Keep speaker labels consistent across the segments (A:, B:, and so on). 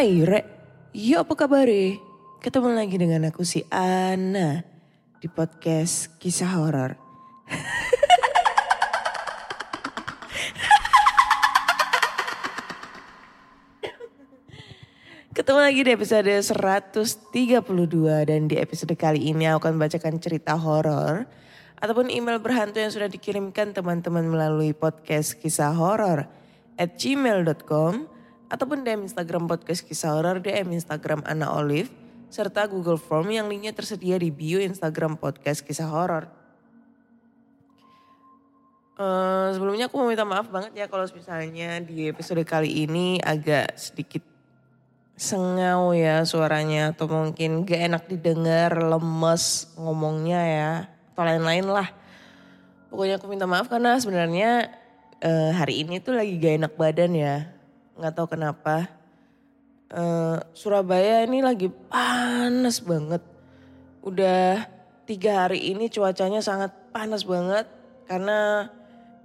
A: Hai Rek, yo apa kabar Ketemu lagi dengan aku si Ana di podcast kisah horor. Ketemu lagi di episode 132 dan di episode kali ini aku akan bacakan cerita horor ataupun email berhantu yang sudah dikirimkan teman-teman melalui podcast kisah horor at gmail.com ataupun DM Instagram podcast kisah horor, DM Instagram Ana Olive serta Google Form yang linknya tersedia di bio Instagram podcast kisah horor. Eh, sebelumnya aku mau minta maaf banget ya kalau misalnya di episode kali ini agak sedikit sengau ya suaranya atau mungkin gak enak didengar, lemes ngomongnya ya atau lain-lain lah. Pokoknya aku minta maaf karena sebenarnya eh, hari ini tuh lagi gak enak badan ya. Nggak tahu kenapa. Eh, Surabaya ini lagi panas banget. Udah tiga hari ini cuacanya sangat panas banget karena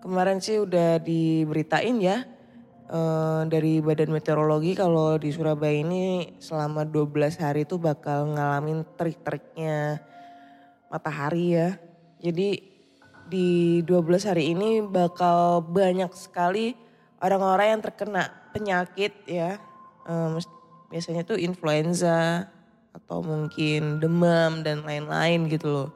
A: kemarin sih udah diberitain ya eh, dari Badan Meteorologi kalau di Surabaya ini selama 12 hari itu bakal ngalamin terik-teriknya matahari ya. Jadi di 12 hari ini bakal banyak sekali orang-orang yang terkena penyakit ya. Mes- biasanya tuh influenza atau mungkin demam dan lain-lain gitu loh.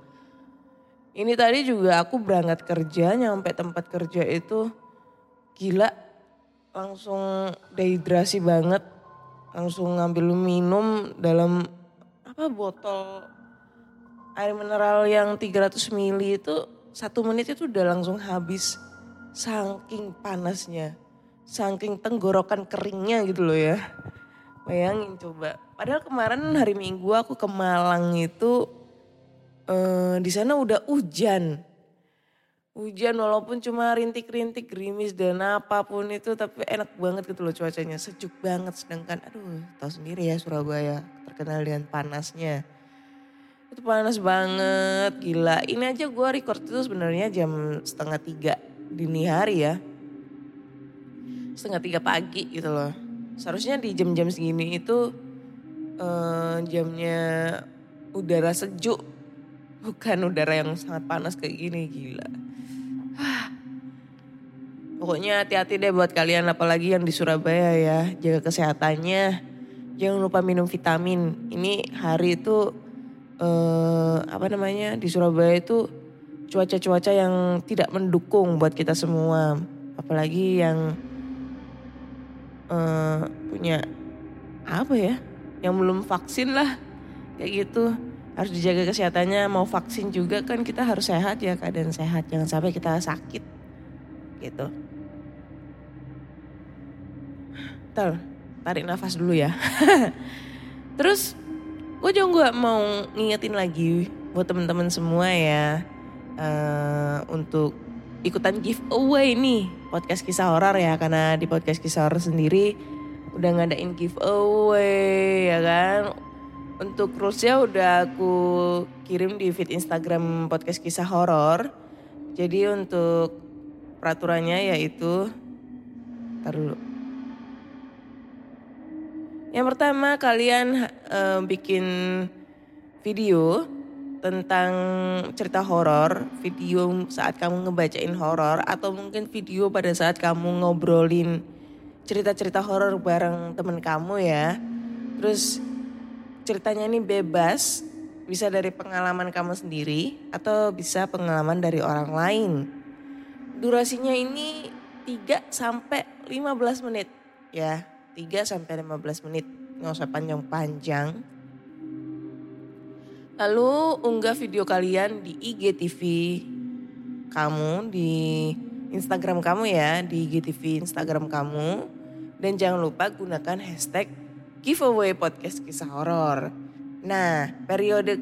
A: Ini tadi juga aku berangkat kerja nyampe tempat kerja itu gila langsung dehidrasi banget. Langsung ngambil minum dalam apa botol air mineral yang 300 ml itu satu menit itu udah langsung habis. Saking panasnya. Saking tenggorokan keringnya gitu loh ya. Bayangin coba. Padahal kemarin hari Minggu aku ke Malang itu eh, di sana udah hujan. Hujan walaupun cuma rintik-rintik gerimis dan apa pun itu tapi enak banget gitu loh cuacanya. Sejuk banget sedangkan aduh tahu sendiri ya Surabaya terkenal dengan panasnya. Itu panas banget gila. Ini aja gue record itu sebenarnya jam setengah tiga dini hari ya. Setengah tiga pagi gitu loh. Seharusnya di jam-jam segini itu eh, jamnya udara sejuk. Bukan udara yang sangat panas kayak gini gila. Pokoknya hati-hati deh buat kalian apalagi yang di Surabaya ya. Jaga kesehatannya. Jangan lupa minum vitamin. Ini hari itu eh, apa namanya di Surabaya itu cuaca-cuaca yang tidak mendukung buat kita semua. Apalagi yang eh, punya apa ya? Yang belum vaksin lah. Kayak gitu. Harus dijaga kesehatannya. Mau vaksin juga kan kita harus sehat ya keadaan sehat. Jangan sampai kita sakit. Gitu. Ntar, tarik nafas dulu ya. Terus gue juga mau ngingetin lagi buat temen-temen semua ya. eh, untuk ikutan giveaway nih podcast kisah horor ya. Karena di podcast kisah horor sendiri udah ngadain giveaway ya kan. Untuk rulesnya udah aku kirim di feed Instagram podcast kisah horor. Jadi untuk peraturannya yaitu, ntar dulu. Yang pertama kalian eh, bikin video tentang cerita horor, video saat kamu ngebacain horor atau mungkin video pada saat kamu ngobrolin cerita-cerita horor bareng temen kamu ya. Terus ceritanya ini bebas, bisa dari pengalaman kamu sendiri atau bisa pengalaman dari orang lain. Durasinya ini 3 sampai 15 menit ya. 3 sampai 15 menit. Nggak usah panjang-panjang. Lalu unggah video kalian di IGTV kamu, di Instagram kamu ya, di IGTV Instagram kamu. Dan jangan lupa gunakan hashtag giveaway podcast kisah horor. Nah, periode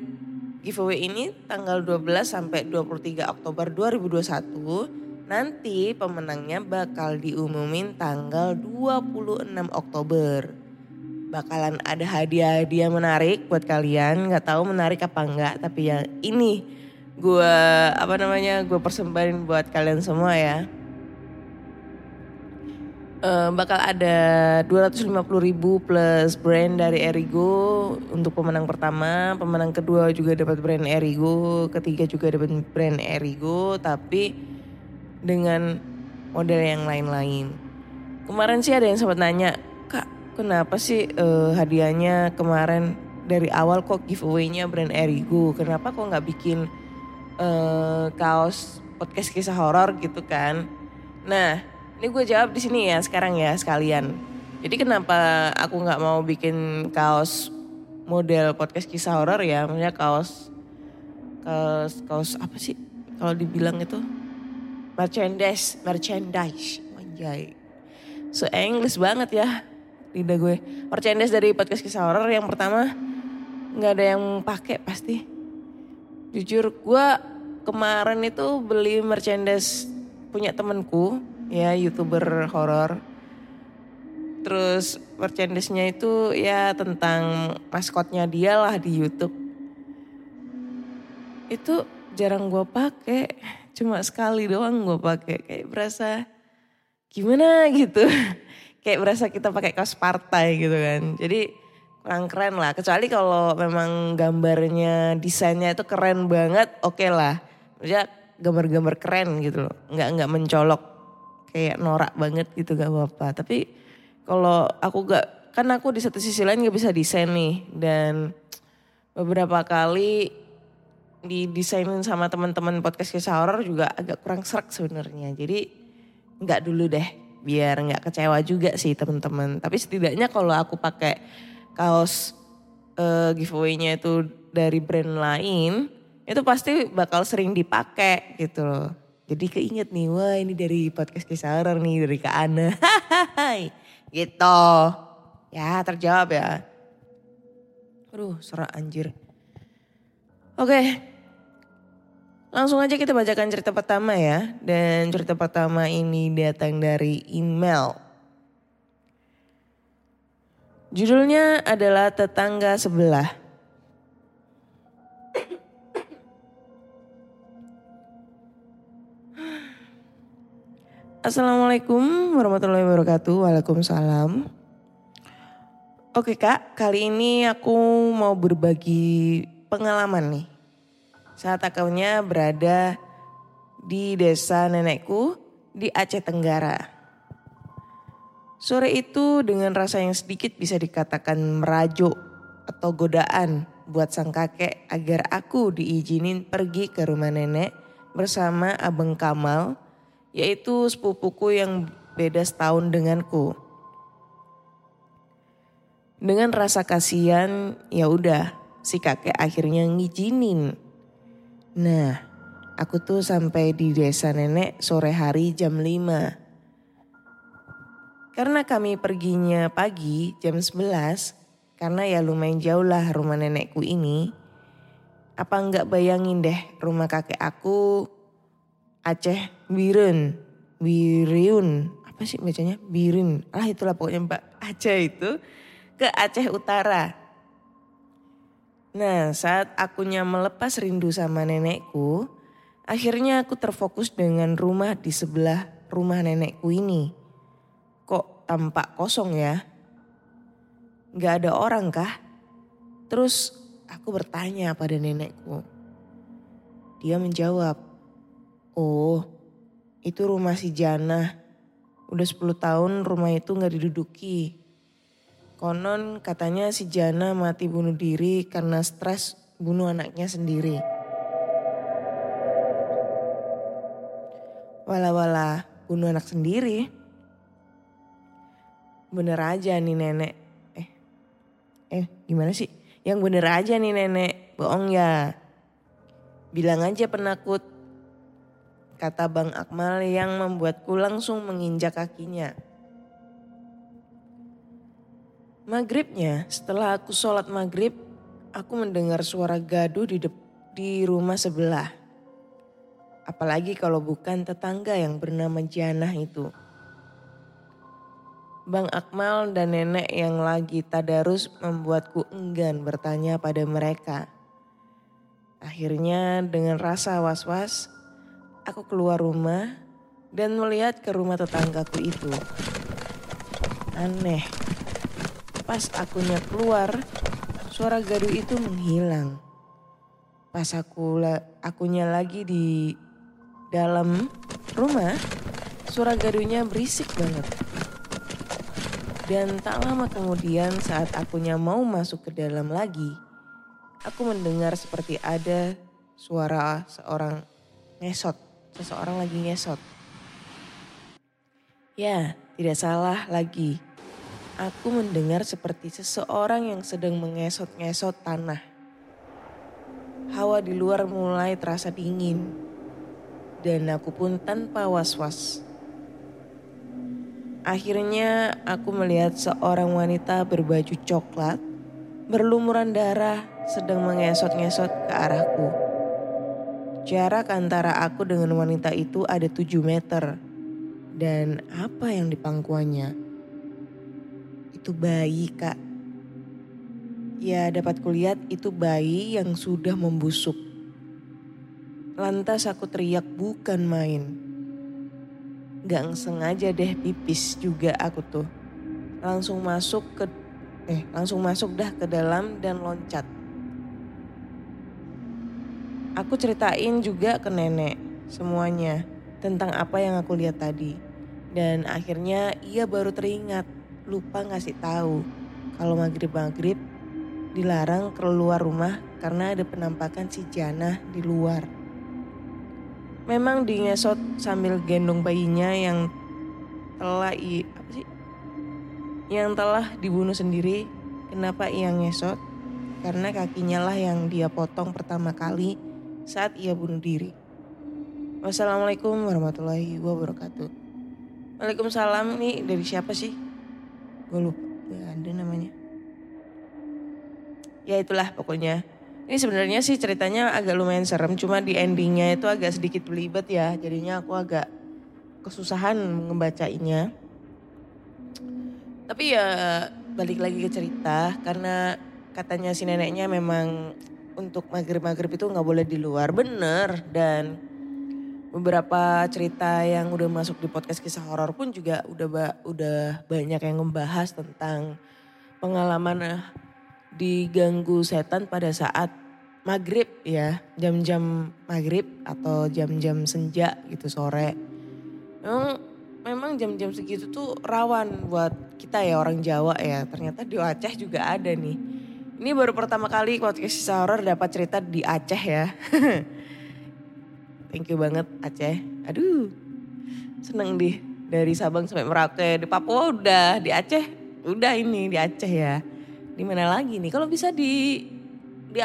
A: giveaway ini tanggal 12 sampai 23 Oktober 2021. Nanti pemenangnya bakal diumumin tanggal 26 Oktober. Bakalan ada hadiah-hadiah menarik buat kalian. Nggak tahu menarik apa enggak, tapi yang ini gue apa namanya gue persembahin buat kalian semua ya. Eh, bakal ada 250 ribu plus brand dari Erigo untuk pemenang pertama, pemenang kedua juga dapat brand Erigo, ketiga juga dapat brand Erigo, tapi dengan model yang lain-lain. Kemarin sih ada yang sempat nanya, kenapa sih eh, hadiahnya kemarin dari awal kok giveaway-nya brand Erigo, kenapa kok nggak bikin eh, kaos podcast kisah horor gitu kan? Nah ini gue jawab di sini ya sekarang ya sekalian. Jadi kenapa aku nggak mau bikin kaos model podcast kisah horor ya, maksudnya kaos kaos kaos apa sih kalau dibilang itu merchandise, merchandise, anjay. So English banget ya lidah gue. Merchandise dari podcast kisah horor yang pertama nggak ada yang pakai pasti. Jujur gue kemarin itu beli merchandise punya temenku ya youtuber horor. Terus merchandise-nya itu ya tentang maskotnya dia lah di YouTube. Itu jarang gue pakai, cuma sekali doang gue pakai. Kayak berasa gimana gitu. Kayak berasa kita pakai kaos partai gitu kan. Jadi kurang keren lah. Kecuali kalau memang gambarnya, desainnya itu keren banget, oke okay lah. Maksudnya gambar-gambar keren gitu loh. Nggak nggak mencolok kayak norak banget gitu gak apa-apa. Tapi kalau aku gak, kan aku di satu sisi lain gak bisa desain nih. Dan beberapa kali didesainin sama teman-teman podcast kisah horor juga agak kurang serak sebenarnya. Jadi nggak dulu deh, biar nggak kecewa juga sih teman-teman. Tapi setidaknya kalau aku pakai kaos uh, giveaway-nya itu dari brand lain, itu pasti bakal sering dipakai gitu loh. Jadi keinget nih, wah ini dari podcast kisah horor nih dari Kak Ana. gitu. Ya terjawab ya. Aduh serak anjir. Oke. Langsung aja kita bacakan cerita pertama ya. Dan cerita pertama ini datang dari email. Judulnya adalah Tetangga Sebelah. Assalamualaikum warahmatullahi wabarakatuh. Waalaikumsalam. Oke kak, kali ini aku mau berbagi pengalaman nih. Saat akalnya berada di desa nenekku di Aceh Tenggara. Sore itu dengan rasa yang sedikit bisa dikatakan merajuk atau godaan buat sang kakek agar aku diizinin pergi ke rumah nenek bersama Abang Kamal yaitu sepupuku yang beda setahun denganku. Dengan rasa kasihan, ya udah, si kakek akhirnya ngizinin. Nah, aku tuh sampai di desa nenek sore hari jam 5. Karena kami perginya pagi jam 11, karena ya lumayan jauh lah rumah nenekku ini. Apa nggak bayangin deh rumah kakek aku Aceh Birun, Biriun, apa sih bacanya? Birin, ah itulah pokoknya Mbak Aceh itu ke Aceh Utara. Nah saat akunya melepas rindu sama nenekku, akhirnya aku terfokus dengan rumah di sebelah rumah nenekku ini. Kok tampak kosong ya? Gak ada orang kah? Terus aku bertanya pada nenekku. Dia menjawab, Oh, itu rumah si Jana. Udah 10 tahun rumah itu gak diduduki. Konon katanya si Jana mati bunuh diri karena stres bunuh anaknya sendiri. Wala-wala bunuh anak sendiri. Bener aja nih nenek. Eh, eh gimana sih? Yang bener aja nih nenek, bohong ya. Bilang aja penakut. Kata Bang Akmal yang membuatku langsung menginjak kakinya. Maghribnya, setelah aku sholat maghrib, aku mendengar suara gaduh di, di rumah sebelah. Apalagi kalau bukan tetangga yang bernama Janah itu. Bang Akmal dan nenek yang lagi tadarus membuatku enggan bertanya pada mereka. Akhirnya dengan rasa was-was, aku keluar rumah dan melihat ke rumah tetanggaku itu. Aneh, pas akunya keluar, suara gaduh itu menghilang. Pas aku la- akunya lagi di dalam rumah, suara gaduhnya berisik banget. Dan tak lama kemudian saat akunya mau masuk ke dalam lagi, aku mendengar seperti ada suara seorang ngesot, seseorang lagi ngesot. Ya, tidak salah lagi. Aku mendengar seperti seseorang yang sedang mengesot-ngesot tanah. Hawa di luar mulai terasa dingin. Dan aku pun tanpa was-was. Akhirnya aku melihat seorang wanita berbaju coklat, berlumuran darah, sedang mengesot-ngesot ke arahku. Jarak antara aku dengan wanita itu ada 7 meter. Dan apa yang di pangkuannya? Itu bayi kak. Ya dapat kulihat itu bayi yang sudah membusuk. Lantas aku teriak bukan main. Gak sengaja deh pipis juga aku tuh. Langsung masuk ke eh langsung masuk dah ke dalam dan loncat. Aku ceritain juga ke nenek semuanya tentang apa yang aku lihat tadi. Dan akhirnya ia baru teringat lupa ngasih tahu kalau maghrib-maghrib dilarang keluar rumah karena ada penampakan si Jana di luar. Memang dingesot sambil gendong bayinya yang telah i, apa sih? Yang telah dibunuh sendiri. Kenapa ia ngesot? Karena kakinya lah yang dia potong pertama kali saat ia bunuh diri. Wassalamualaikum warahmatullahi wabarakatuh. Waalaikumsalam nih dari siapa sih? Gue lupa, gak ada namanya. Ya itulah pokoknya. Ini sebenarnya sih ceritanya agak lumayan serem, cuma di endingnya itu agak sedikit belibet ya. Jadinya aku agak kesusahan ngebacainya. Tapi ya balik lagi ke cerita, karena katanya si neneknya memang untuk maghrib-maghrib itu nggak boleh di luar, bener. Dan beberapa cerita yang udah masuk di podcast kisah horor pun juga udah ba udah banyak yang membahas tentang pengalaman eh, diganggu setan pada saat maghrib ya. Jam-jam maghrib atau jam-jam senja gitu sore. Memang memang jam-jam segitu tuh rawan buat kita ya orang Jawa ya. Ternyata di Aceh juga ada nih. Ini baru pertama kali podcast kisah horor dapat cerita di Aceh ya thank you banget Aceh aduh seneng deh dari Sabang sampai Merauke di Papua udah di Aceh udah ini di Aceh ya di mana lagi nih? Kalau bisa di di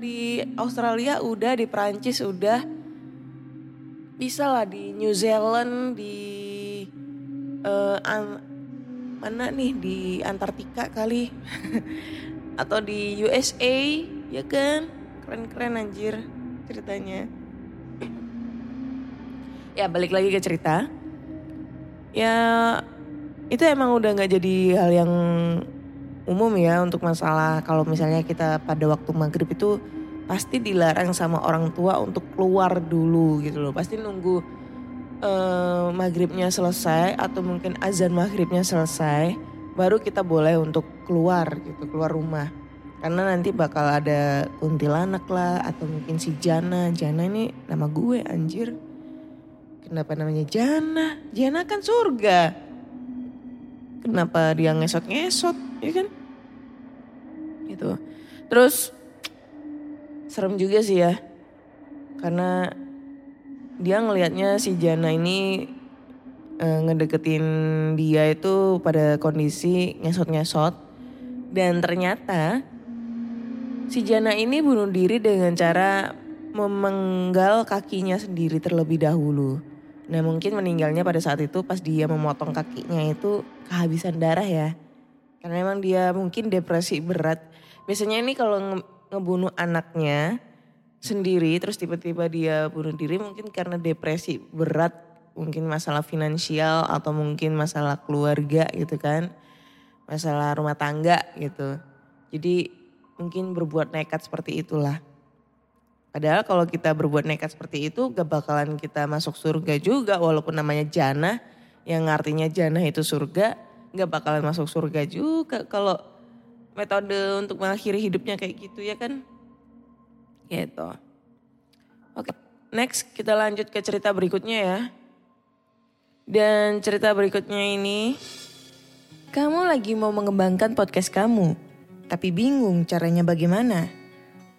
A: di Australia udah, di Prancis udah, bisa lah di New Zealand, di eh, an- mana nih di Antartika kali, atau di USA, ya kan? Keren-keren anjir ceritanya. Ya balik lagi ke cerita. Ya itu emang udah nggak jadi hal yang umum ya untuk masalah kalau misalnya kita pada waktu maghrib itu pasti dilarang sama orang tua untuk keluar dulu gitu loh. Pasti nunggu eh, maghribnya selesai atau mungkin azan maghribnya selesai baru kita boleh untuk keluar gitu keluar rumah. Karena nanti bakal ada kuntilanak lah atau mungkin si Jana. Jana ini nama gue anjir. Kenapa namanya Jana? Jana kan surga. Kenapa dia ngesot-ngesot, ya kan? Gitu. Terus serem juga sih ya. Karena dia ngelihatnya si Jana ini eh, ngedeketin dia itu pada kondisi ngesot-ngesot. Dan ternyata si Jana ini bunuh diri dengan cara memenggal kakinya sendiri terlebih dahulu. Nah mungkin meninggalnya pada saat itu pas dia memotong kakinya itu kehabisan darah ya. Karena emang dia mungkin depresi berat. Biasanya ini kalau nge- ngebunuh anaknya sendiri terus tiba-tiba dia bunuh diri mungkin karena depresi berat. Mungkin masalah finansial atau mungkin masalah keluarga gitu kan. Masalah rumah tangga gitu. Jadi mungkin berbuat nekat seperti itulah. Padahal kalau kita berbuat nekat seperti itu gak bakalan kita masuk surga juga walaupun namanya jannah yang artinya jannah itu surga gak bakalan masuk surga juga kalau metode untuk mengakhiri hidupnya kayak gitu ya kan. Gitu. Oke next kita lanjut ke cerita berikutnya ya. Dan cerita berikutnya ini kamu lagi mau mengembangkan podcast kamu tapi bingung caranya bagaimana.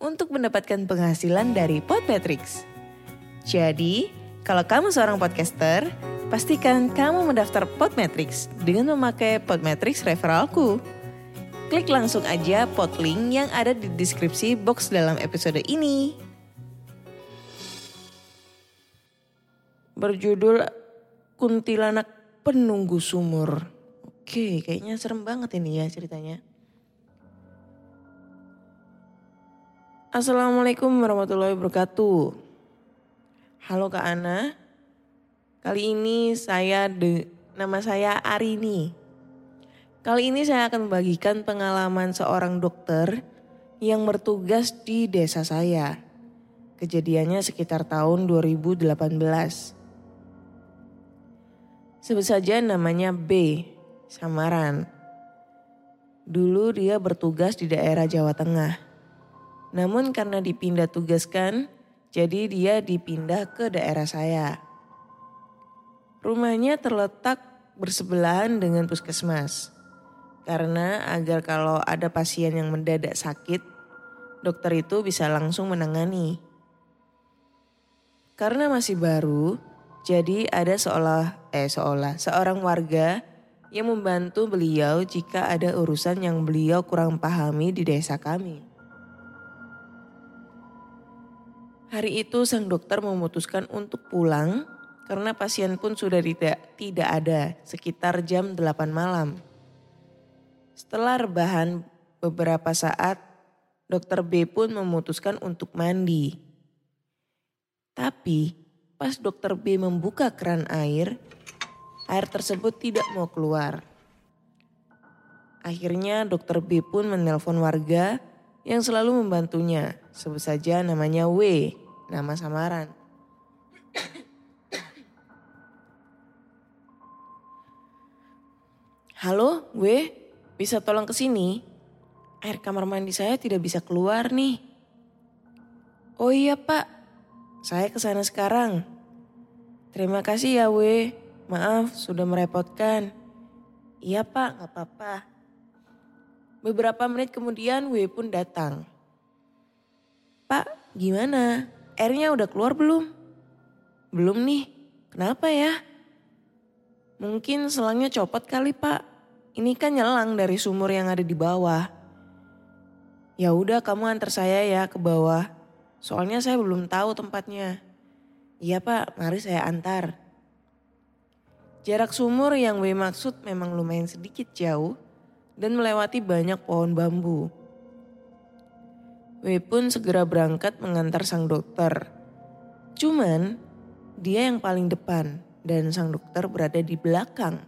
A: untuk mendapatkan penghasilan dari Podmetrics. Jadi, kalau kamu seorang podcaster, pastikan kamu mendaftar Podmetrics dengan memakai Podmetrics referralku. Klik langsung aja podlink yang ada di deskripsi box dalam episode ini. Berjudul Kuntilanak Penunggu Sumur. Oke, kayaknya serem banget ini ya ceritanya. Assalamualaikum warahmatullahi wabarakatuh. Halo Kak Ana. Kali ini saya de, nama saya Arini. Kali ini saya akan membagikan pengalaman seorang dokter yang bertugas di desa saya. Kejadiannya sekitar tahun 2018. Sebut saja namanya B, Samaran. Dulu dia bertugas di daerah Jawa Tengah. Namun karena dipindah tugaskan, jadi dia dipindah ke daerah saya. Rumahnya terletak bersebelahan dengan puskesmas. Karena agar kalau ada pasien yang mendadak sakit, dokter itu bisa langsung menangani. Karena masih baru, jadi ada seolah eh seolah seorang warga yang membantu beliau jika ada urusan yang beliau kurang pahami di desa kami. Hari itu sang dokter memutuskan untuk pulang karena pasien pun sudah tidak tidak ada sekitar jam 8 malam. Setelah rebahan beberapa saat, dokter B pun memutuskan untuk mandi. Tapi pas dokter B membuka keran air, air tersebut tidak mau keluar. Akhirnya dokter B pun menelpon warga yang selalu membantunya. Sebut saja namanya W, nama samaran. Halo, W, bisa tolong ke sini? Air kamar mandi saya tidak bisa keluar nih. Oh iya pak, saya ke sana sekarang. Terima kasih ya W, maaf sudah merepotkan. Iya pak, gak apa-apa. Beberapa menit kemudian W pun datang. Pak, gimana? Airnya udah keluar belum? Belum nih. Kenapa ya? Mungkin selangnya copot kali, Pak. Ini kan nyelang dari sumur yang ada di bawah. Ya udah kamu antar saya ya ke bawah. Soalnya saya belum tahu tempatnya. Iya, Pak. Mari saya antar. Jarak sumur yang W maksud memang lumayan sedikit jauh dan melewati banyak pohon bambu. W pun segera berangkat mengantar sang dokter. Cuman dia yang paling depan dan sang dokter berada di belakang.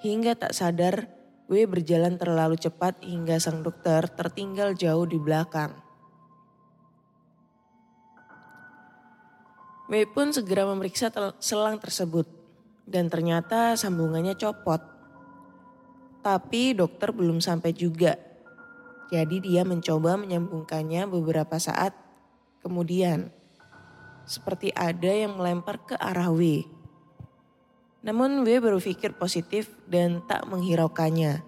A: Hingga tak sadar W berjalan terlalu cepat hingga sang dokter tertinggal jauh di belakang. W pun segera memeriksa selang tersebut dan ternyata sambungannya copot. Tapi dokter belum sampai juga. Jadi dia mencoba menyambungkannya beberapa saat kemudian. Seperti ada yang melempar ke arah W. Namun W berpikir positif dan tak menghiraukannya.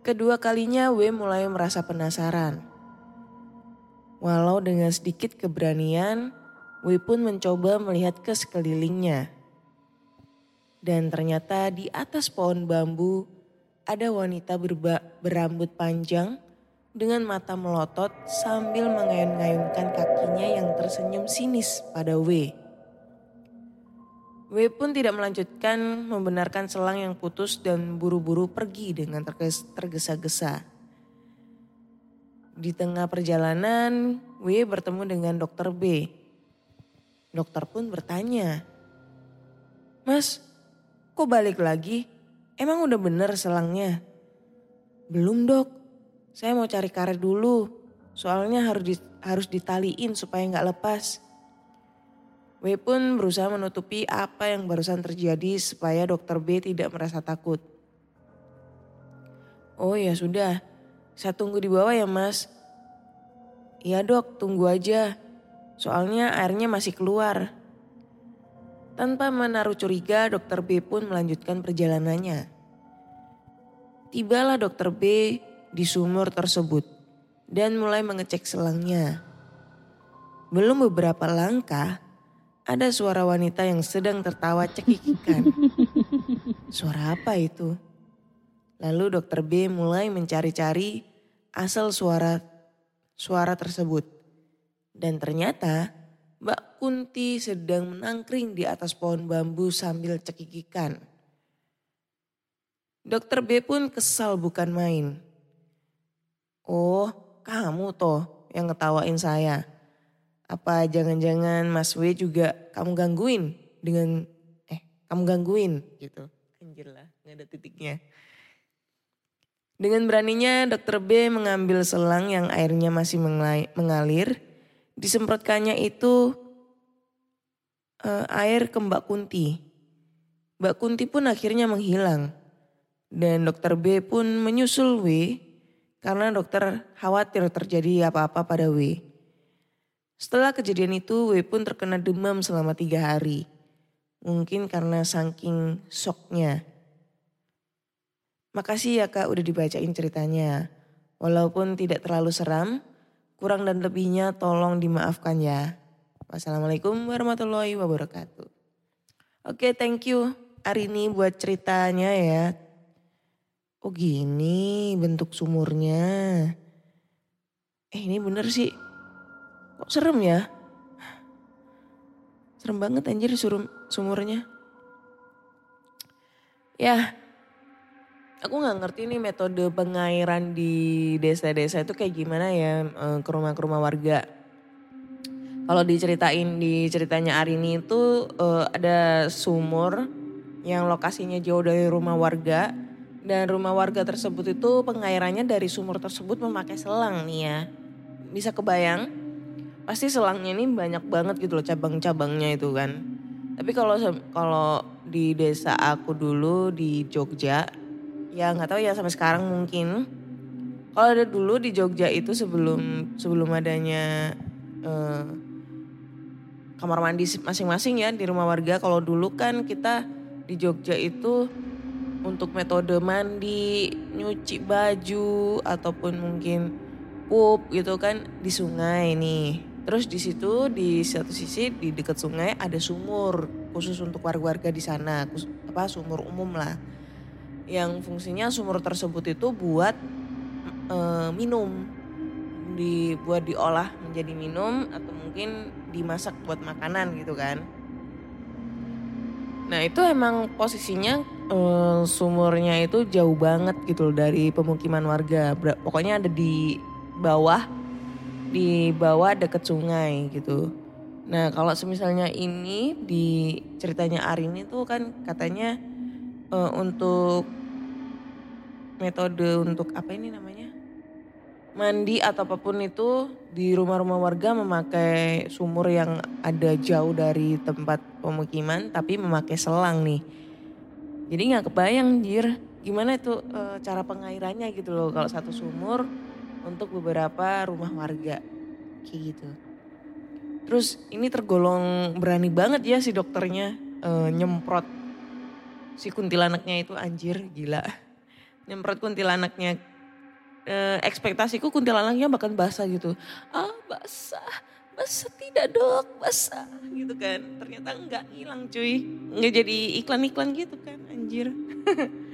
A: Kedua kalinya W mulai merasa penasaran. Walau dengan sedikit keberanian, W pun mencoba melihat ke sekelilingnya. Dan ternyata di atas pohon bambu ada wanita berba, berambut panjang dengan mata melotot sambil mengayun-ngayunkan kakinya yang tersenyum sinis pada W. W pun tidak melanjutkan membenarkan selang yang putus dan buru-buru pergi dengan tergesa-gesa. Di tengah perjalanan, W bertemu dengan dokter B Dokter pun bertanya, Mas, kok balik lagi? Emang udah bener selangnya? Belum dok, saya mau cari karet dulu. Soalnya harus di, harus ditaliin supaya nggak lepas. W pun berusaha menutupi apa yang barusan terjadi supaya dokter B tidak merasa takut. Oh ya sudah, saya tunggu di bawah ya mas. Iya dok, tunggu aja soalnya airnya masih keluar. Tanpa menaruh curiga, dokter B pun melanjutkan perjalanannya. Tibalah dokter B di sumur tersebut dan mulai mengecek selangnya. Belum beberapa langkah, ada suara wanita yang sedang tertawa cekikikan. Suara apa itu? Lalu dokter B mulai mencari-cari asal suara suara tersebut. Dan ternyata Mbak Kunti sedang menangkring di atas pohon bambu sambil cekikikan. Dokter B pun kesal bukan main. Oh, kamu toh yang ngetawain saya. Apa jangan-jangan Mas W juga kamu gangguin dengan eh kamu gangguin gitu. Anjir lah, gak ada titiknya. Dengan beraninya dokter B mengambil selang yang airnya masih mengalir disemprotkannya itu uh, air ke Mbak Kunti. Mbak Kunti pun akhirnya menghilang. Dan dokter B pun menyusul W karena dokter khawatir terjadi apa-apa pada W. Setelah kejadian itu W pun terkena demam selama tiga hari. Mungkin karena saking shocknya. Makasih ya kak udah dibacain ceritanya. Walaupun tidak terlalu seram, Kurang dan lebihnya tolong dimaafkan ya. Wassalamualaikum warahmatullahi wabarakatuh. Oke, thank you Arini buat ceritanya ya. Oh gini bentuk sumurnya. Eh ini bener sih. Kok serem ya? Serem banget anjir surum, sumurnya. Ya aku nggak ngerti nih metode pengairan di desa-desa itu kayak gimana ya eh, ke rumah-rumah warga. Kalau diceritain di ceritanya Arini itu uh, ada sumur yang lokasinya jauh dari rumah warga dan rumah warga tersebut itu pengairannya dari sumur tersebut memakai selang nih ya. Bisa kebayang? Pasti selangnya ini banyak banget gitu loh cabang-cabangnya itu kan. Tapi kalau kalau di desa aku dulu di Jogja ya nggak tahu ya sampai sekarang mungkin kalau ada dulu di Jogja itu sebelum sebelum adanya uh, kamar mandi masing-masing ya di rumah warga. Kalau dulu kan kita di Jogja itu untuk metode mandi nyuci baju ataupun mungkin pup gitu kan di sungai nih. Terus di situ di satu sisi di dekat sungai ada sumur khusus untuk warga-warga di sana apa sumur umum lah. Yang fungsinya sumur tersebut itu buat e, minum. Dibuat diolah menjadi minum atau mungkin dimasak buat makanan gitu kan Nah itu emang posisinya eh, sumurnya itu jauh banget gitu loh dari pemukiman warga. Pokoknya ada di bawah, di bawah deket sungai gitu. Nah kalau semisalnya ini di ceritanya Arin itu kan katanya eh, untuk metode untuk apa ini namanya? Mandi atau apa pun itu di rumah-rumah warga memakai sumur yang ada jauh dari tempat pemukiman tapi memakai selang nih. Jadi nggak kebayang jir gimana itu eh, cara pengairannya gitu loh kalau satu sumur untuk beberapa rumah warga kayak gitu. Terus ini tergolong berani banget ya si dokternya eh, nyemprot si kuntilanaknya itu anjir gila. Nyemprot kuntilanaknya eh, ekspektasiku kuntilanaknya bahkan basah gitu. Ah basah, basah tidak dok, basah gitu kan. Ternyata enggak hilang cuy. Nggak jadi iklan-iklan gitu kan anjir.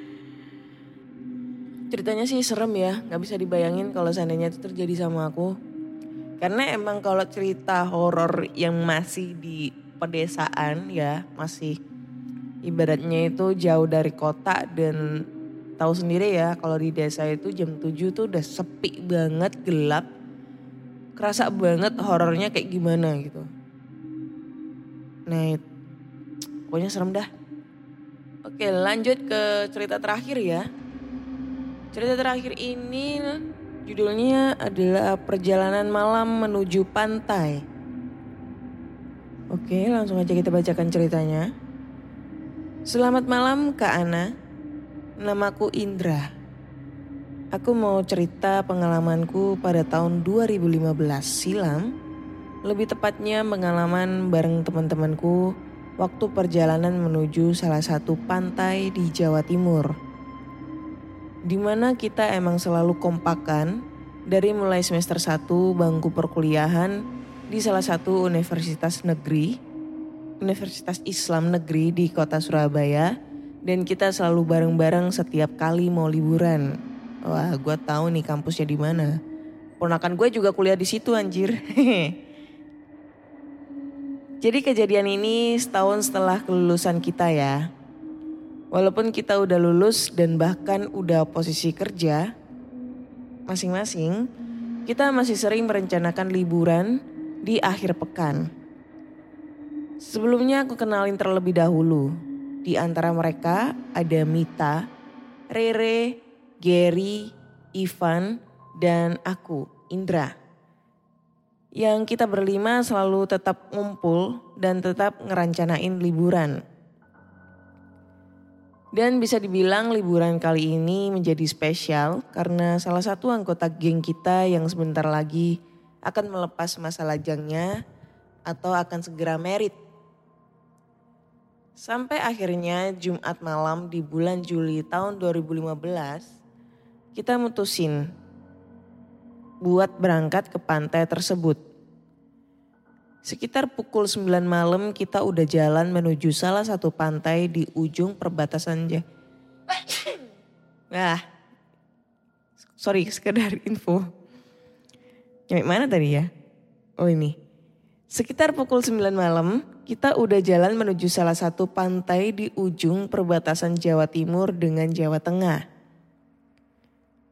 A: Ceritanya sih serem ya, nggak bisa dibayangin kalau seandainya itu terjadi sama aku. Karena emang kalau cerita horor yang masih di pedesaan ya, masih ibaratnya itu jauh dari kota dan tahu sendiri ya kalau di desa itu jam 7 tuh udah sepi banget, gelap. Kerasa banget horornya kayak gimana gitu. Nah, pokoknya serem dah. Oke, lanjut ke cerita terakhir ya. Cerita terakhir ini judulnya adalah Perjalanan Malam Menuju Pantai. Oke, langsung aja kita bacakan ceritanya. Selamat malam Kak Ana. Namaku Indra. Aku mau cerita pengalamanku pada tahun 2015 silam. Lebih tepatnya pengalaman bareng teman-temanku waktu perjalanan menuju salah satu pantai di Jawa Timur. Di mana kita emang selalu kompakan dari mulai semester 1 bangku perkuliahan di salah satu universitas negeri, Universitas Islam Negeri di kota Surabaya dan kita selalu bareng-bareng setiap kali mau liburan. Wah, gue tahu nih kampusnya di mana. Ponakan gue juga kuliah di situ anjir. Jadi kejadian ini setahun setelah kelulusan kita ya. Walaupun kita udah lulus dan bahkan udah posisi kerja masing-masing, kita masih sering merencanakan liburan di akhir pekan. Sebelumnya aku kenalin terlebih dahulu. Di antara mereka ada Mita, Rere, Gary, Ivan, dan aku, Indra. Yang kita berlima selalu tetap ngumpul dan tetap ngerancanain liburan. Dan bisa dibilang liburan kali ini menjadi spesial karena salah satu anggota geng kita yang sebentar lagi akan melepas masa lajangnya atau akan segera merit. Sampai akhirnya Jumat malam di bulan Juli tahun 2015 kita mutusin buat berangkat ke pantai tersebut. Sekitar pukul 9 malam kita udah jalan menuju salah satu pantai di ujung perbatasan Ja- Nah, sorry sekedar info. Nyampe mana tadi ya? Oh ini. Sekitar pukul 9 malam kita udah jalan menuju salah satu pantai di ujung perbatasan Jawa Timur dengan Jawa Tengah.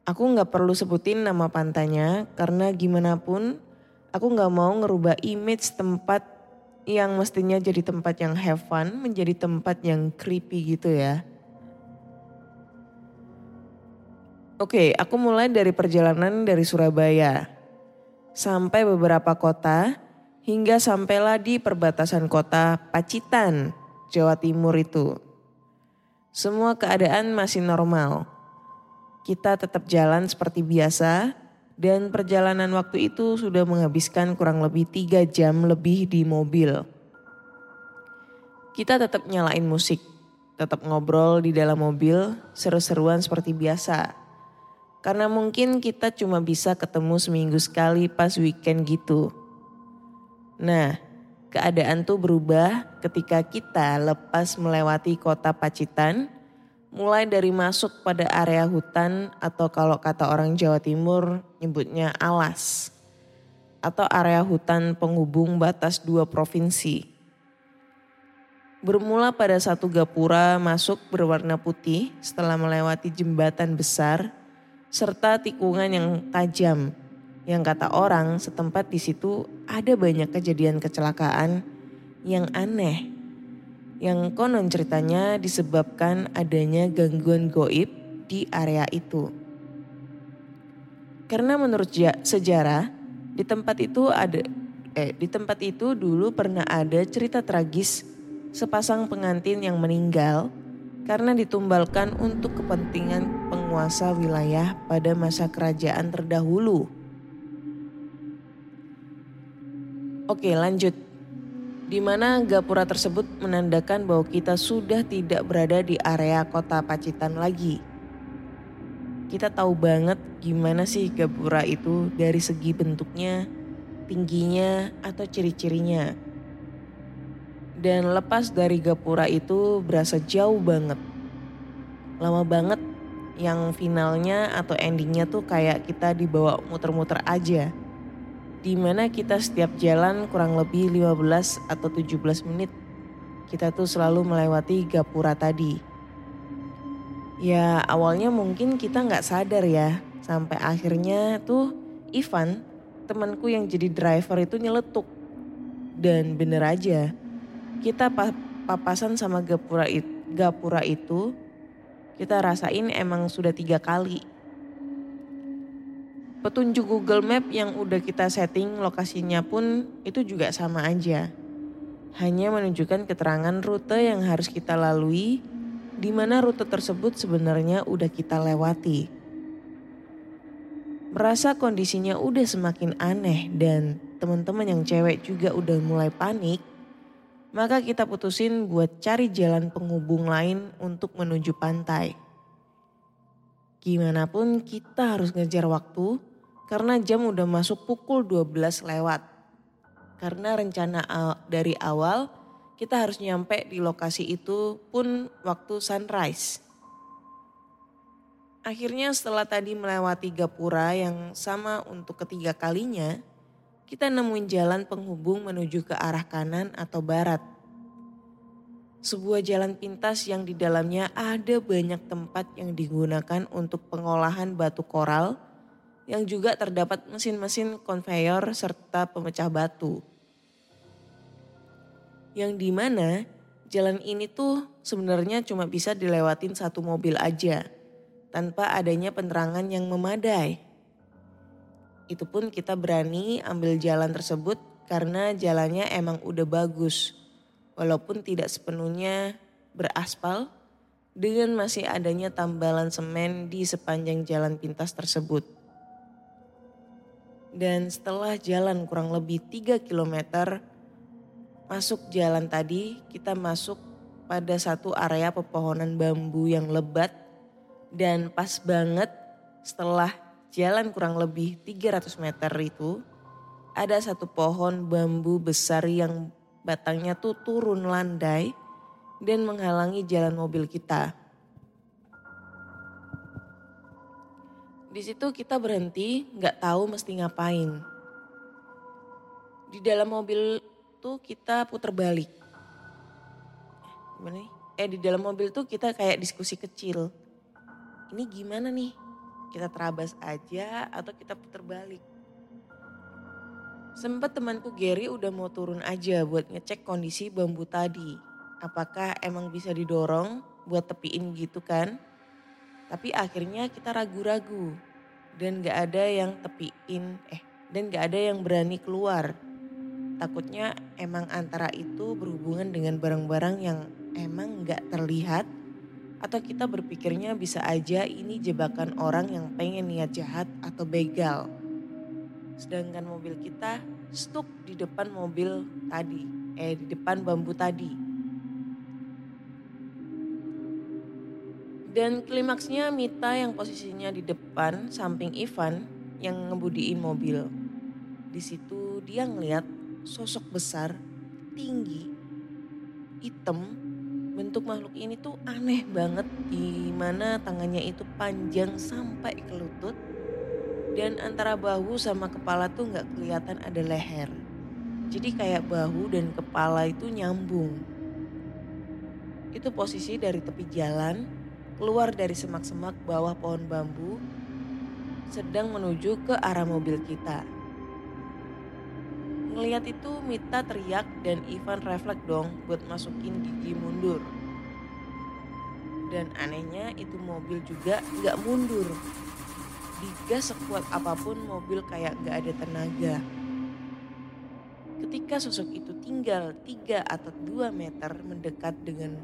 A: Aku nggak perlu sebutin nama pantainya karena gimana pun aku nggak mau ngerubah image tempat yang mestinya jadi tempat yang have fun menjadi tempat yang creepy gitu ya. Oke, aku mulai dari perjalanan dari Surabaya sampai beberapa kota hingga sampailah di perbatasan kota Pacitan, Jawa Timur itu. Semua keadaan masih normal. Kita tetap jalan seperti biasa dan perjalanan waktu itu sudah menghabiskan kurang lebih tiga jam lebih di mobil. Kita tetap nyalain musik, tetap ngobrol di dalam mobil, seru-seruan seperti biasa. Karena mungkin kita cuma bisa ketemu seminggu sekali pas weekend gitu. Nah, keadaan tuh berubah ketika kita lepas melewati kota Pacitan, mulai dari masuk pada area hutan atau kalau kata orang Jawa Timur nyebutnya alas, atau area hutan penghubung batas dua provinsi. Bermula pada satu gapura masuk berwarna putih setelah melewati jembatan besar serta tikungan yang tajam. Yang kata orang setempat di situ ada banyak kejadian kecelakaan yang aneh. Yang konon ceritanya disebabkan adanya gangguan goib di area itu. Karena menurut sejarah di tempat itu ada eh di tempat itu dulu pernah ada cerita tragis sepasang pengantin yang meninggal karena ditumbalkan untuk kepentingan penguasa wilayah pada masa kerajaan terdahulu. Oke, lanjut. Di mana gapura tersebut menandakan bahwa kita sudah tidak berada di area kota Pacitan lagi. Kita tahu banget gimana sih gapura itu dari segi bentuknya, tingginya, atau ciri-cirinya. Dan lepas dari gapura itu berasa jauh banget. Lama banget yang finalnya atau endingnya tuh kayak kita dibawa muter-muter aja. Di mana kita setiap jalan kurang lebih 15 atau 17 menit. Kita tuh selalu melewati gapura tadi. Ya awalnya mungkin kita nggak sadar ya. Sampai akhirnya tuh Ivan temanku yang jadi driver itu nyeletuk. Dan bener aja kita papasan sama gapura, it, gapura itu kita rasain emang sudah tiga kali. Petunjuk Google Map yang udah kita setting lokasinya pun itu juga sama aja. Hanya menunjukkan keterangan rute yang harus kita lalui di mana rute tersebut sebenarnya udah kita lewati. Merasa kondisinya udah semakin aneh dan teman-teman yang cewek juga udah mulai panik, maka kita putusin buat cari jalan penghubung lain untuk menuju pantai. Gimana pun kita harus ngejar waktu karena jam udah masuk pukul 12 lewat. Karena rencana dari awal kita harus nyampe di lokasi itu pun waktu sunrise. Akhirnya setelah tadi melewati gapura yang sama untuk ketiga kalinya, kita nemuin jalan penghubung menuju ke arah kanan atau barat. Sebuah jalan pintas yang di dalamnya ada banyak tempat yang digunakan untuk pengolahan batu koral yang juga terdapat mesin-mesin konveyor serta pemecah batu. Yang di mana jalan ini tuh sebenarnya cuma bisa dilewatin satu mobil aja tanpa adanya penerangan yang memadai. Itu pun kita berani ambil jalan tersebut karena jalannya emang udah bagus. Walaupun tidak sepenuhnya beraspal dengan masih adanya tambalan semen di sepanjang jalan pintas tersebut. Dan setelah jalan kurang lebih 3 km masuk jalan tadi kita masuk pada satu area pepohonan bambu yang lebat dan pas banget setelah jalan kurang lebih 300 meter itu ada satu pohon bambu besar yang batangnya tuh turun landai dan menghalangi jalan mobil kita. Di situ kita berhenti, nggak tahu mesti ngapain. Di dalam mobil tuh kita putar balik. Gimana nih? Eh di dalam mobil tuh kita kayak diskusi kecil. Ini gimana nih? kita terabas aja atau kita putar balik. Sempat temanku Gary udah mau turun aja buat ngecek kondisi bambu tadi. Apakah emang bisa didorong buat tepiin gitu kan? Tapi akhirnya kita ragu-ragu dan gak ada yang tepiin eh dan gak ada yang berani keluar. Takutnya emang antara itu berhubungan dengan barang-barang yang emang gak terlihat atau kita berpikirnya bisa aja ini jebakan orang yang pengen niat jahat atau begal. Sedangkan mobil kita stuck di depan mobil tadi, eh di depan bambu tadi. Dan klimaksnya Mita yang posisinya di depan samping Ivan yang ngebudiin mobil. Di situ dia ngeliat sosok besar, tinggi, hitam, bentuk makhluk ini tuh aneh banget di mana tangannya itu panjang sampai ke lutut dan antara bahu sama kepala tuh nggak kelihatan ada leher. Jadi kayak bahu dan kepala itu nyambung. itu posisi dari tepi jalan, keluar dari semak-semak bawah pohon bambu, sedang menuju ke arah mobil kita. Ngeliat itu Mita teriak dan Ivan refleks dong buat masukin gigi mundur. Dan anehnya itu mobil juga gak mundur. Digas sekuat apa pun mobil kayak gak ada tenaga. Ketika sosok itu tinggal 3 atau 2 meter mendekat dengan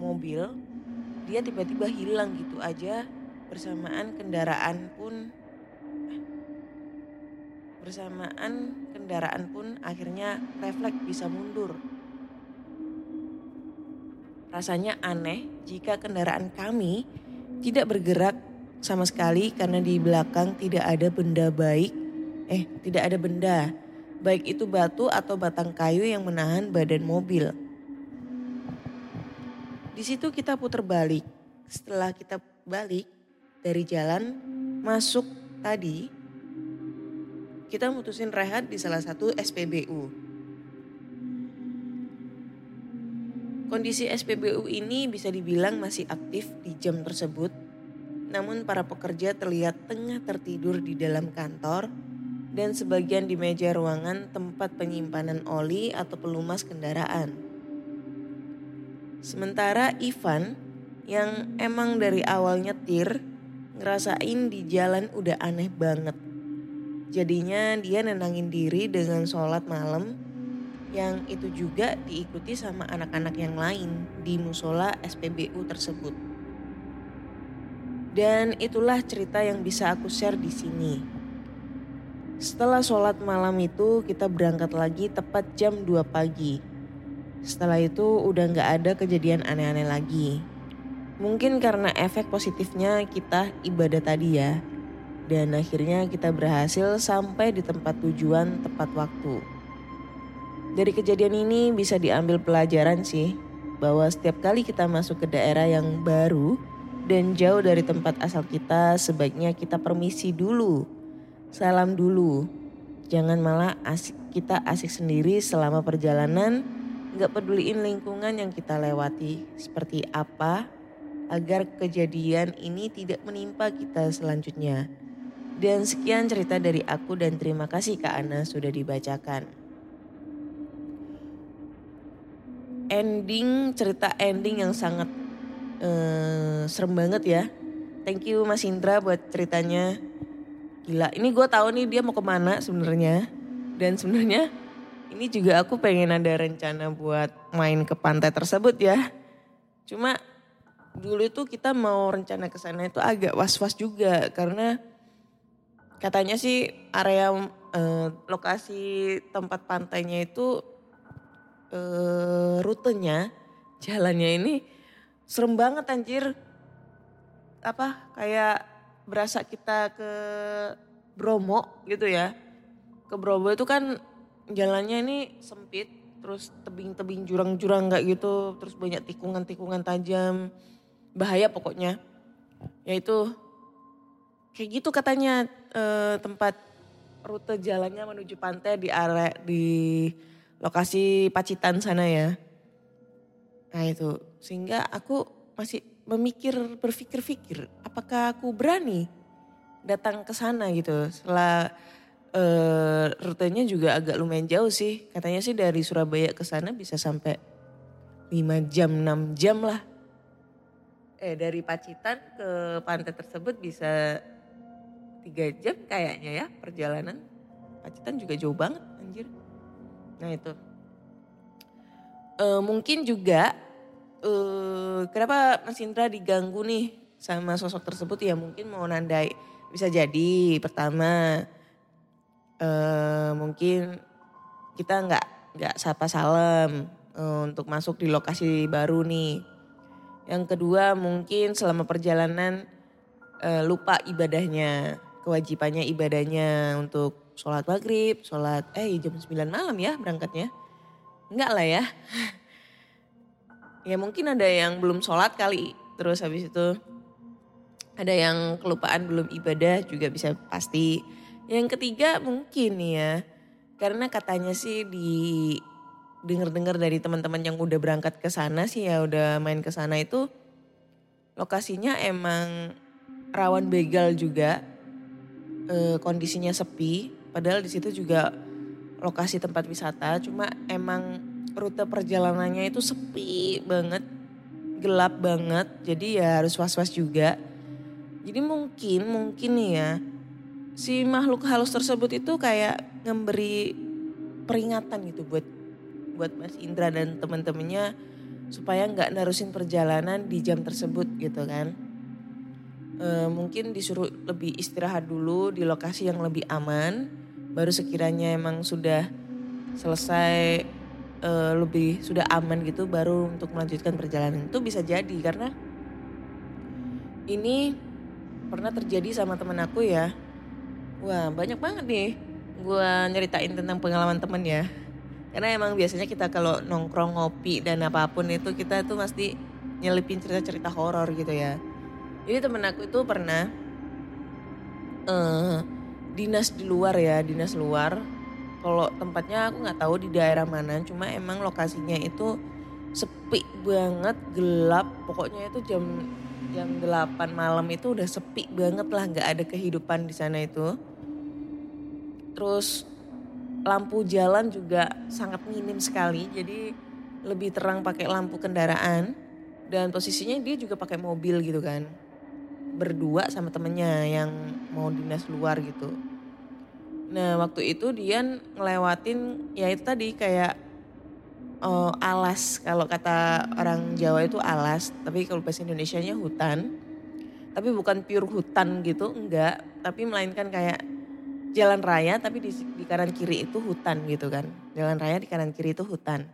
A: mobil, dia tiba-tiba hilang gitu aja bersamaan kendaraan pun bersamaan kendaraan pun akhirnya refleks bisa mundur. Rasanya aneh jika kendaraan kami tidak bergerak sama sekali karena di belakang tidak ada benda baik, eh tidak ada benda, baik itu batu atau batang kayu yang menahan badan mobil. Di situ kita putar balik. Setelah kita balik dari jalan masuk tadi, kita mutusin rehat di salah satu SPBU. Kondisi SPBU ini bisa dibilang masih aktif di jam tersebut, namun para pekerja terlihat tengah tertidur di dalam kantor dan sebagian di meja ruangan tempat penyimpanan oli atau pelumas kendaraan. Sementara Ivan yang emang dari awal nyetir ngerasain di jalan udah aneh banget. Jadinya dia nenangin diri dengan sholat malam yang itu juga diikuti sama anak-anak yang lain di musola SPBU tersebut. Dan itulah cerita yang bisa aku share di sini. Setelah sholat malam itu kita berangkat lagi tepat jam 2 pagi. Setelah itu udah gak ada kejadian aneh-aneh lagi. Mungkin karena efek positifnya kita ibadah tadi ya. Dan akhirnya kita berhasil sampai di tempat tujuan tepat waktu. Dari kejadian ini bisa diambil pelajaran sih bahwa setiap kali kita masuk ke daerah yang baru dan jauh dari tempat asal kita sebaiknya kita permisi dulu. Salam dulu. Jangan malah asik, kita asik sendiri selama perjalanan nggak peduliin lingkungan yang kita lewati seperti apa agar kejadian ini tidak menimpa kita selanjutnya. Dan sekian cerita dari aku dan terima kasih Kak Ana sudah dibacakan. Ending, cerita ending yang sangat uh, serem banget ya. Thank you Mas Indra buat ceritanya. Gila, ini gue tahu nih dia mau ke mana sebenarnya. Dan sebenarnya ini juga aku pengen ada rencana buat main ke pantai tersebut ya. Cuma dulu itu kita mau rencana ke sana itu agak was-was juga karena katanya sih area eh, lokasi tempat pantainya itu eh, rutenya jalannya ini serem banget anjir apa kayak berasa kita ke Bromo gitu ya ke Bromo itu kan jalannya ini sempit terus tebing-tebing jurang-jurang kayak gitu terus banyak tikungan-tikungan tajam. Bahaya pokoknya. Yaitu kayak gitu katanya eh, tempat rute jalannya menuju pantai di area di lokasi Pacitan sana ya. Nah itu sehingga aku masih memikir berpikir-pikir apakah aku berani datang ke sana gitu. Setelah eh, rutenya juga agak lumayan jauh sih katanya sih dari Surabaya ke sana bisa sampai 5 jam 6 jam lah eh dari Pacitan ke pantai tersebut bisa tiga jam kayaknya ya perjalanan. Pacitan juga jauh banget anjir. Nah itu. Eh mungkin juga eh kenapa Mas Indra diganggu nih sama sosok tersebut ya mungkin mau nandai bisa jadi pertama eh mungkin kita nggak nggak sapa salam eh, untuk masuk di lokasi baru nih yang kedua mungkin selama perjalanan uh, lupa ibadahnya, kewajibannya ibadahnya untuk sholat maghrib, sholat eh jam 9 malam ya berangkatnya. Enggak lah ya. ya mungkin ada yang belum sholat kali, terus habis itu ada yang kelupaan belum ibadah juga bisa pasti. Yang ketiga mungkin ya, karena katanya sih di dengar-dengar dari teman-teman yang udah berangkat ke sana sih ya udah main ke sana itu lokasinya emang rawan begal juga eh, kondisinya sepi padahal di situ juga lokasi tempat wisata cuma emang rute perjalanannya itu sepi banget gelap banget jadi ya harus was-was juga. Jadi mungkin mungkin nih ya si makhluk halus tersebut itu kayak memberi peringatan gitu buat buat Mas Indra dan teman-temannya supaya nggak narusin perjalanan di jam tersebut gitu kan. E, mungkin disuruh lebih istirahat dulu di lokasi yang lebih aman baru sekiranya emang sudah selesai e, lebih sudah aman gitu baru untuk melanjutkan perjalanan. Itu bisa jadi karena ini pernah terjadi sama temen aku ya wah banyak banget nih gue nyeritain tentang pengalaman temen ya. Karena emang biasanya kita kalau nongkrong ngopi dan apa pun itu kita tuh pasti nyelipin cerita-cerita horor gitu ya. Jadi temen aku itu pernah eh dinas di luar ya dinas luar. Kalau tempatnya aku nggak tahu di daerah mana cuma emang lokasinya itu sepi banget gelap. Pokoknya itu jam jam 8 malam itu udah sepi banget lah nggak ada kehidupan di sana itu terus lampu jalan juga sangat minim sekali jadi lebih terang pakai lampu kendaraan. Dan posisinya dia juga pakai mobil gitu kan. Berdua sama temennya yang mau dinas luar gitu. Nah waktu itu dia ngelewatin ya itu tadi kayak oh, alas. Kalau kata orang Jawa itu alas tapi kalau bahasa Indonesia nya hutan. Tapi bukan pure hutan gitu enggak. Tapi melainkan kayak jalan raya tapi di, di kanan kiri itu hutan gitu kan. Jalan raya di kanan kiri itu hutan.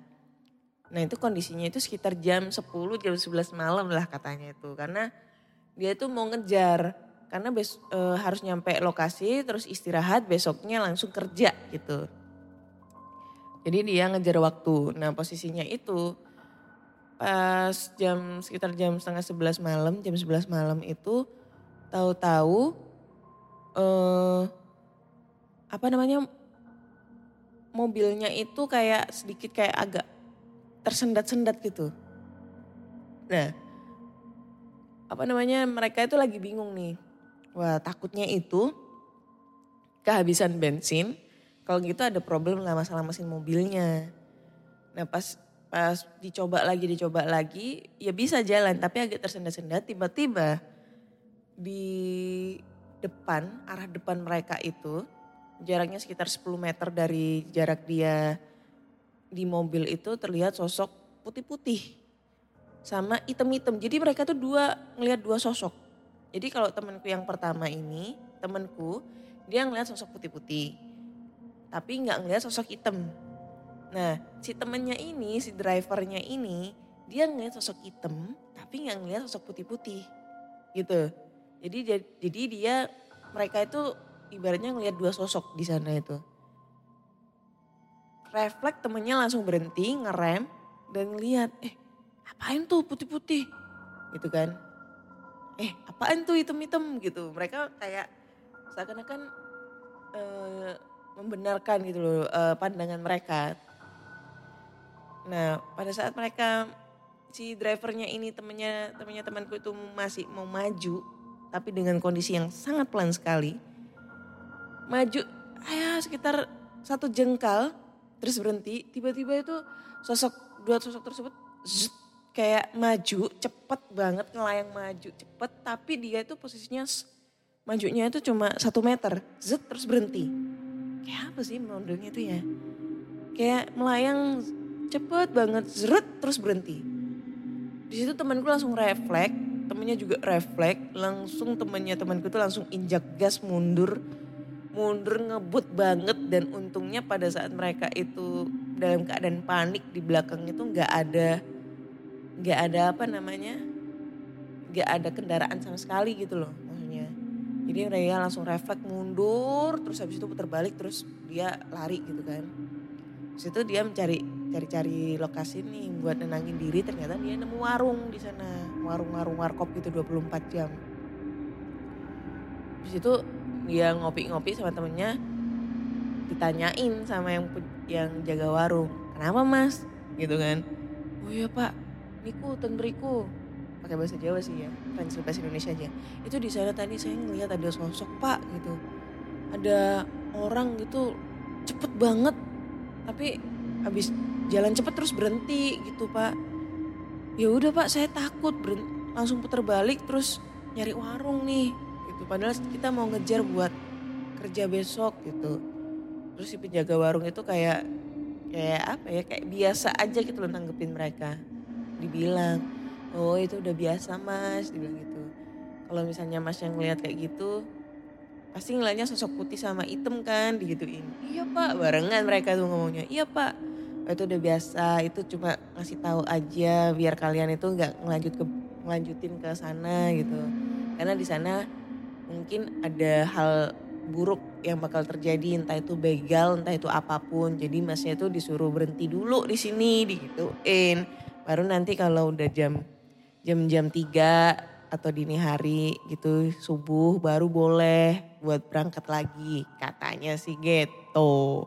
A: Nah itu kondisinya itu sekitar jam 10, jam 11 malam lah katanya itu. Karena dia itu mau ngejar. Karena bes, e, harus nyampe lokasi terus istirahat besoknya langsung kerja gitu. Jadi dia ngejar waktu. Nah posisinya itu pas jam sekitar jam setengah 11 malam, jam 11 malam itu tahu-tahu eh apa namanya mobilnya itu kayak sedikit kayak agak tersendat-sendat gitu. Nah, apa namanya mereka itu lagi bingung nih. Wah takutnya itu kehabisan bensin. Kalau gitu ada problem lah masalah mesin mobilnya. Nah pas pas dicoba lagi dicoba lagi ya bisa jalan tapi agak tersendat-sendat tiba-tiba di depan arah depan mereka itu jaraknya sekitar 10 meter dari jarak dia di mobil itu terlihat sosok putih-putih sama hitam-hitam. Jadi mereka tuh dua ngelihat dua sosok. Jadi kalau temanku yang pertama ini, temanku dia ngelihat sosok putih-putih. Tapi nggak ngelihat sosok hitam. Nah, si temennya ini, si drivernya ini, dia ngelihat sosok hitam, tapi nggak ngelihat sosok putih-putih. Gitu. Jadi jadi dia mereka itu ibaratnya ngelihat dua sosok di sana itu. Refleks temennya langsung berhenti, ngerem dan ngeliat, eh apain tuh putih-putih gitu kan. Eh apaan tuh hitam-hitam gitu. Mereka kayak seakan-akan uh, membenarkan gitu loh uh, pandangan mereka. Nah pada saat mereka si drivernya ini temennya temennya temanku itu masih mau maju tapi dengan kondisi yang sangat pelan sekali maju ya sekitar satu jengkal terus berhenti. Tiba-tiba itu sosok dua sosok tersebut zzz, kayak maju cepet banget ngelayang maju cepet. Tapi dia itu posisinya majunya itu cuma satu meter zet terus berhenti. Kayak apa sih modelnya itu ya? Kayak melayang cepet banget zret terus berhenti. Di situ temanku langsung refleks temennya juga refleks langsung temennya temanku tuh langsung injak gas mundur mundur ngebut banget. Dan untungnya pada saat mereka itu dalam keadaan panik di belakang itu nggak ada nggak ada apa namanya nggak ada kendaraan sama sekali gitu loh maksudnya. Jadi mereka langsung refleks mundur terus habis itu putar balik terus dia lari gitu kan. Terus itu dia mencari cari-cari lokasi nih buat nenangin diri. Ternyata dia nemu warung di sana. Warung-warung warkop gitu 24 jam. Di situ dia ngopi-ngopi sama temennya ditanyain sama yang yang jaga warung kenapa mas? Gitu kan. Oh iya pak. Niku ten beriku pakai bahasa Jawa sih ya translate bahasa Indonesia aja. Itu di sana tadi saya ngelihat ada sosok pak gitu. Ada orang gitu cepet banget. Tapi habis jalan cepet terus berhenti gitu pak. Ya udah pak saya takut berhenti, langsung putar balik terus nyari warung nih gitu. Padahal kita mau ngejar buat kerja besok gitu. Terus si penjaga warung itu kayak kayak apa ya kayak biasa aja gitu loh nanggepin mereka. Dibilang oh itu udah biasa mas. Dibilang gitu. Kalau misalnya mas yang ngeliat kayak gitu pasti ngeliatnya sosok putih sama hitam kan digituin. Iya pak. Barengan mereka tuh ngomongnya iya pak. Oh, itu udah biasa itu cuma ngasih tahu aja biar kalian itu nggak ngelanjut ke ngelanjutin ke sana gitu. Karena di sana mungkin ada hal buruk yang bakal terjadi entah itu begal entah itu apa pun. Jadi masnya tuh disuruh berhenti dulu di sini digituin. Baru nanti kalau udah jam jam-jam 3 atau dini hari gitu subuh baru boleh buat berangkat lagi katanya sih gitu.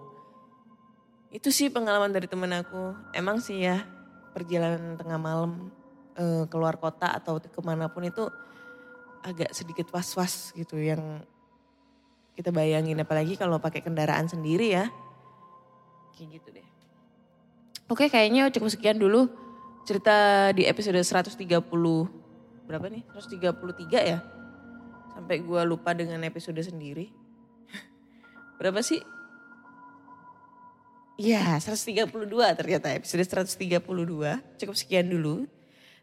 A: Itu sih pengalaman dari temen aku. Emang sih ya perjalanan tengah malam eh, keluar kota atau ke mana pun itu agak sedikit was-was gitu yang kita bayangin. Apalagi kalau pakai kendaraan sendiri ya. Kayak gitu deh. Oke kayaknya cukup sekian dulu cerita di episode 130 berapa nih? 133 ya? Sampai gua lupa dengan episode sendiri. Berapa sih? Iya, 132 ternyata episode 132. Cukup sekian dulu.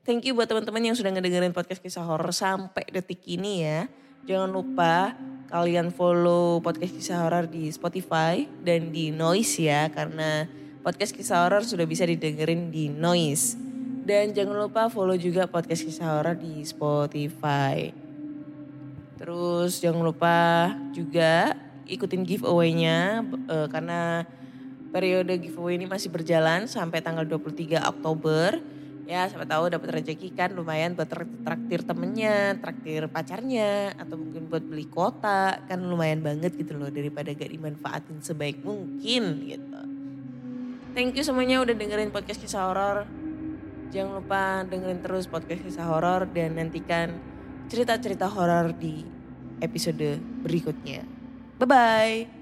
A: Thank you buat teman-teman yang sudah ngedengerin podcast kisah horor sampai detik ini ya. Jangan lupa kalian follow podcast kisah horor di Spotify dan di Noise ya karena podcast kisah horor sudah bisa didengerin di Noise. Dan jangan lupa follow juga podcast kisah horor di Spotify. Terus jangan lupa juga ikutin giveaway-nya eh, karena periode giveaway ini masih berjalan sampai tanggal 23 Oktober. Ya siapa tahu dapat rezeki kan lumayan buat trak- traktir temennya, traktir pacarnya, atau mungkin buat beli kota. Kan lumayan banget gitu loh daripada gak dimanfaatin sebaik mungkin gitu. Thank you semuanya udah dengerin podcast kisah horor. Jangan lupa dengerin terus podcast kisah horor dan nantikan cerita-cerita horor di episode berikutnya. Bye-bye.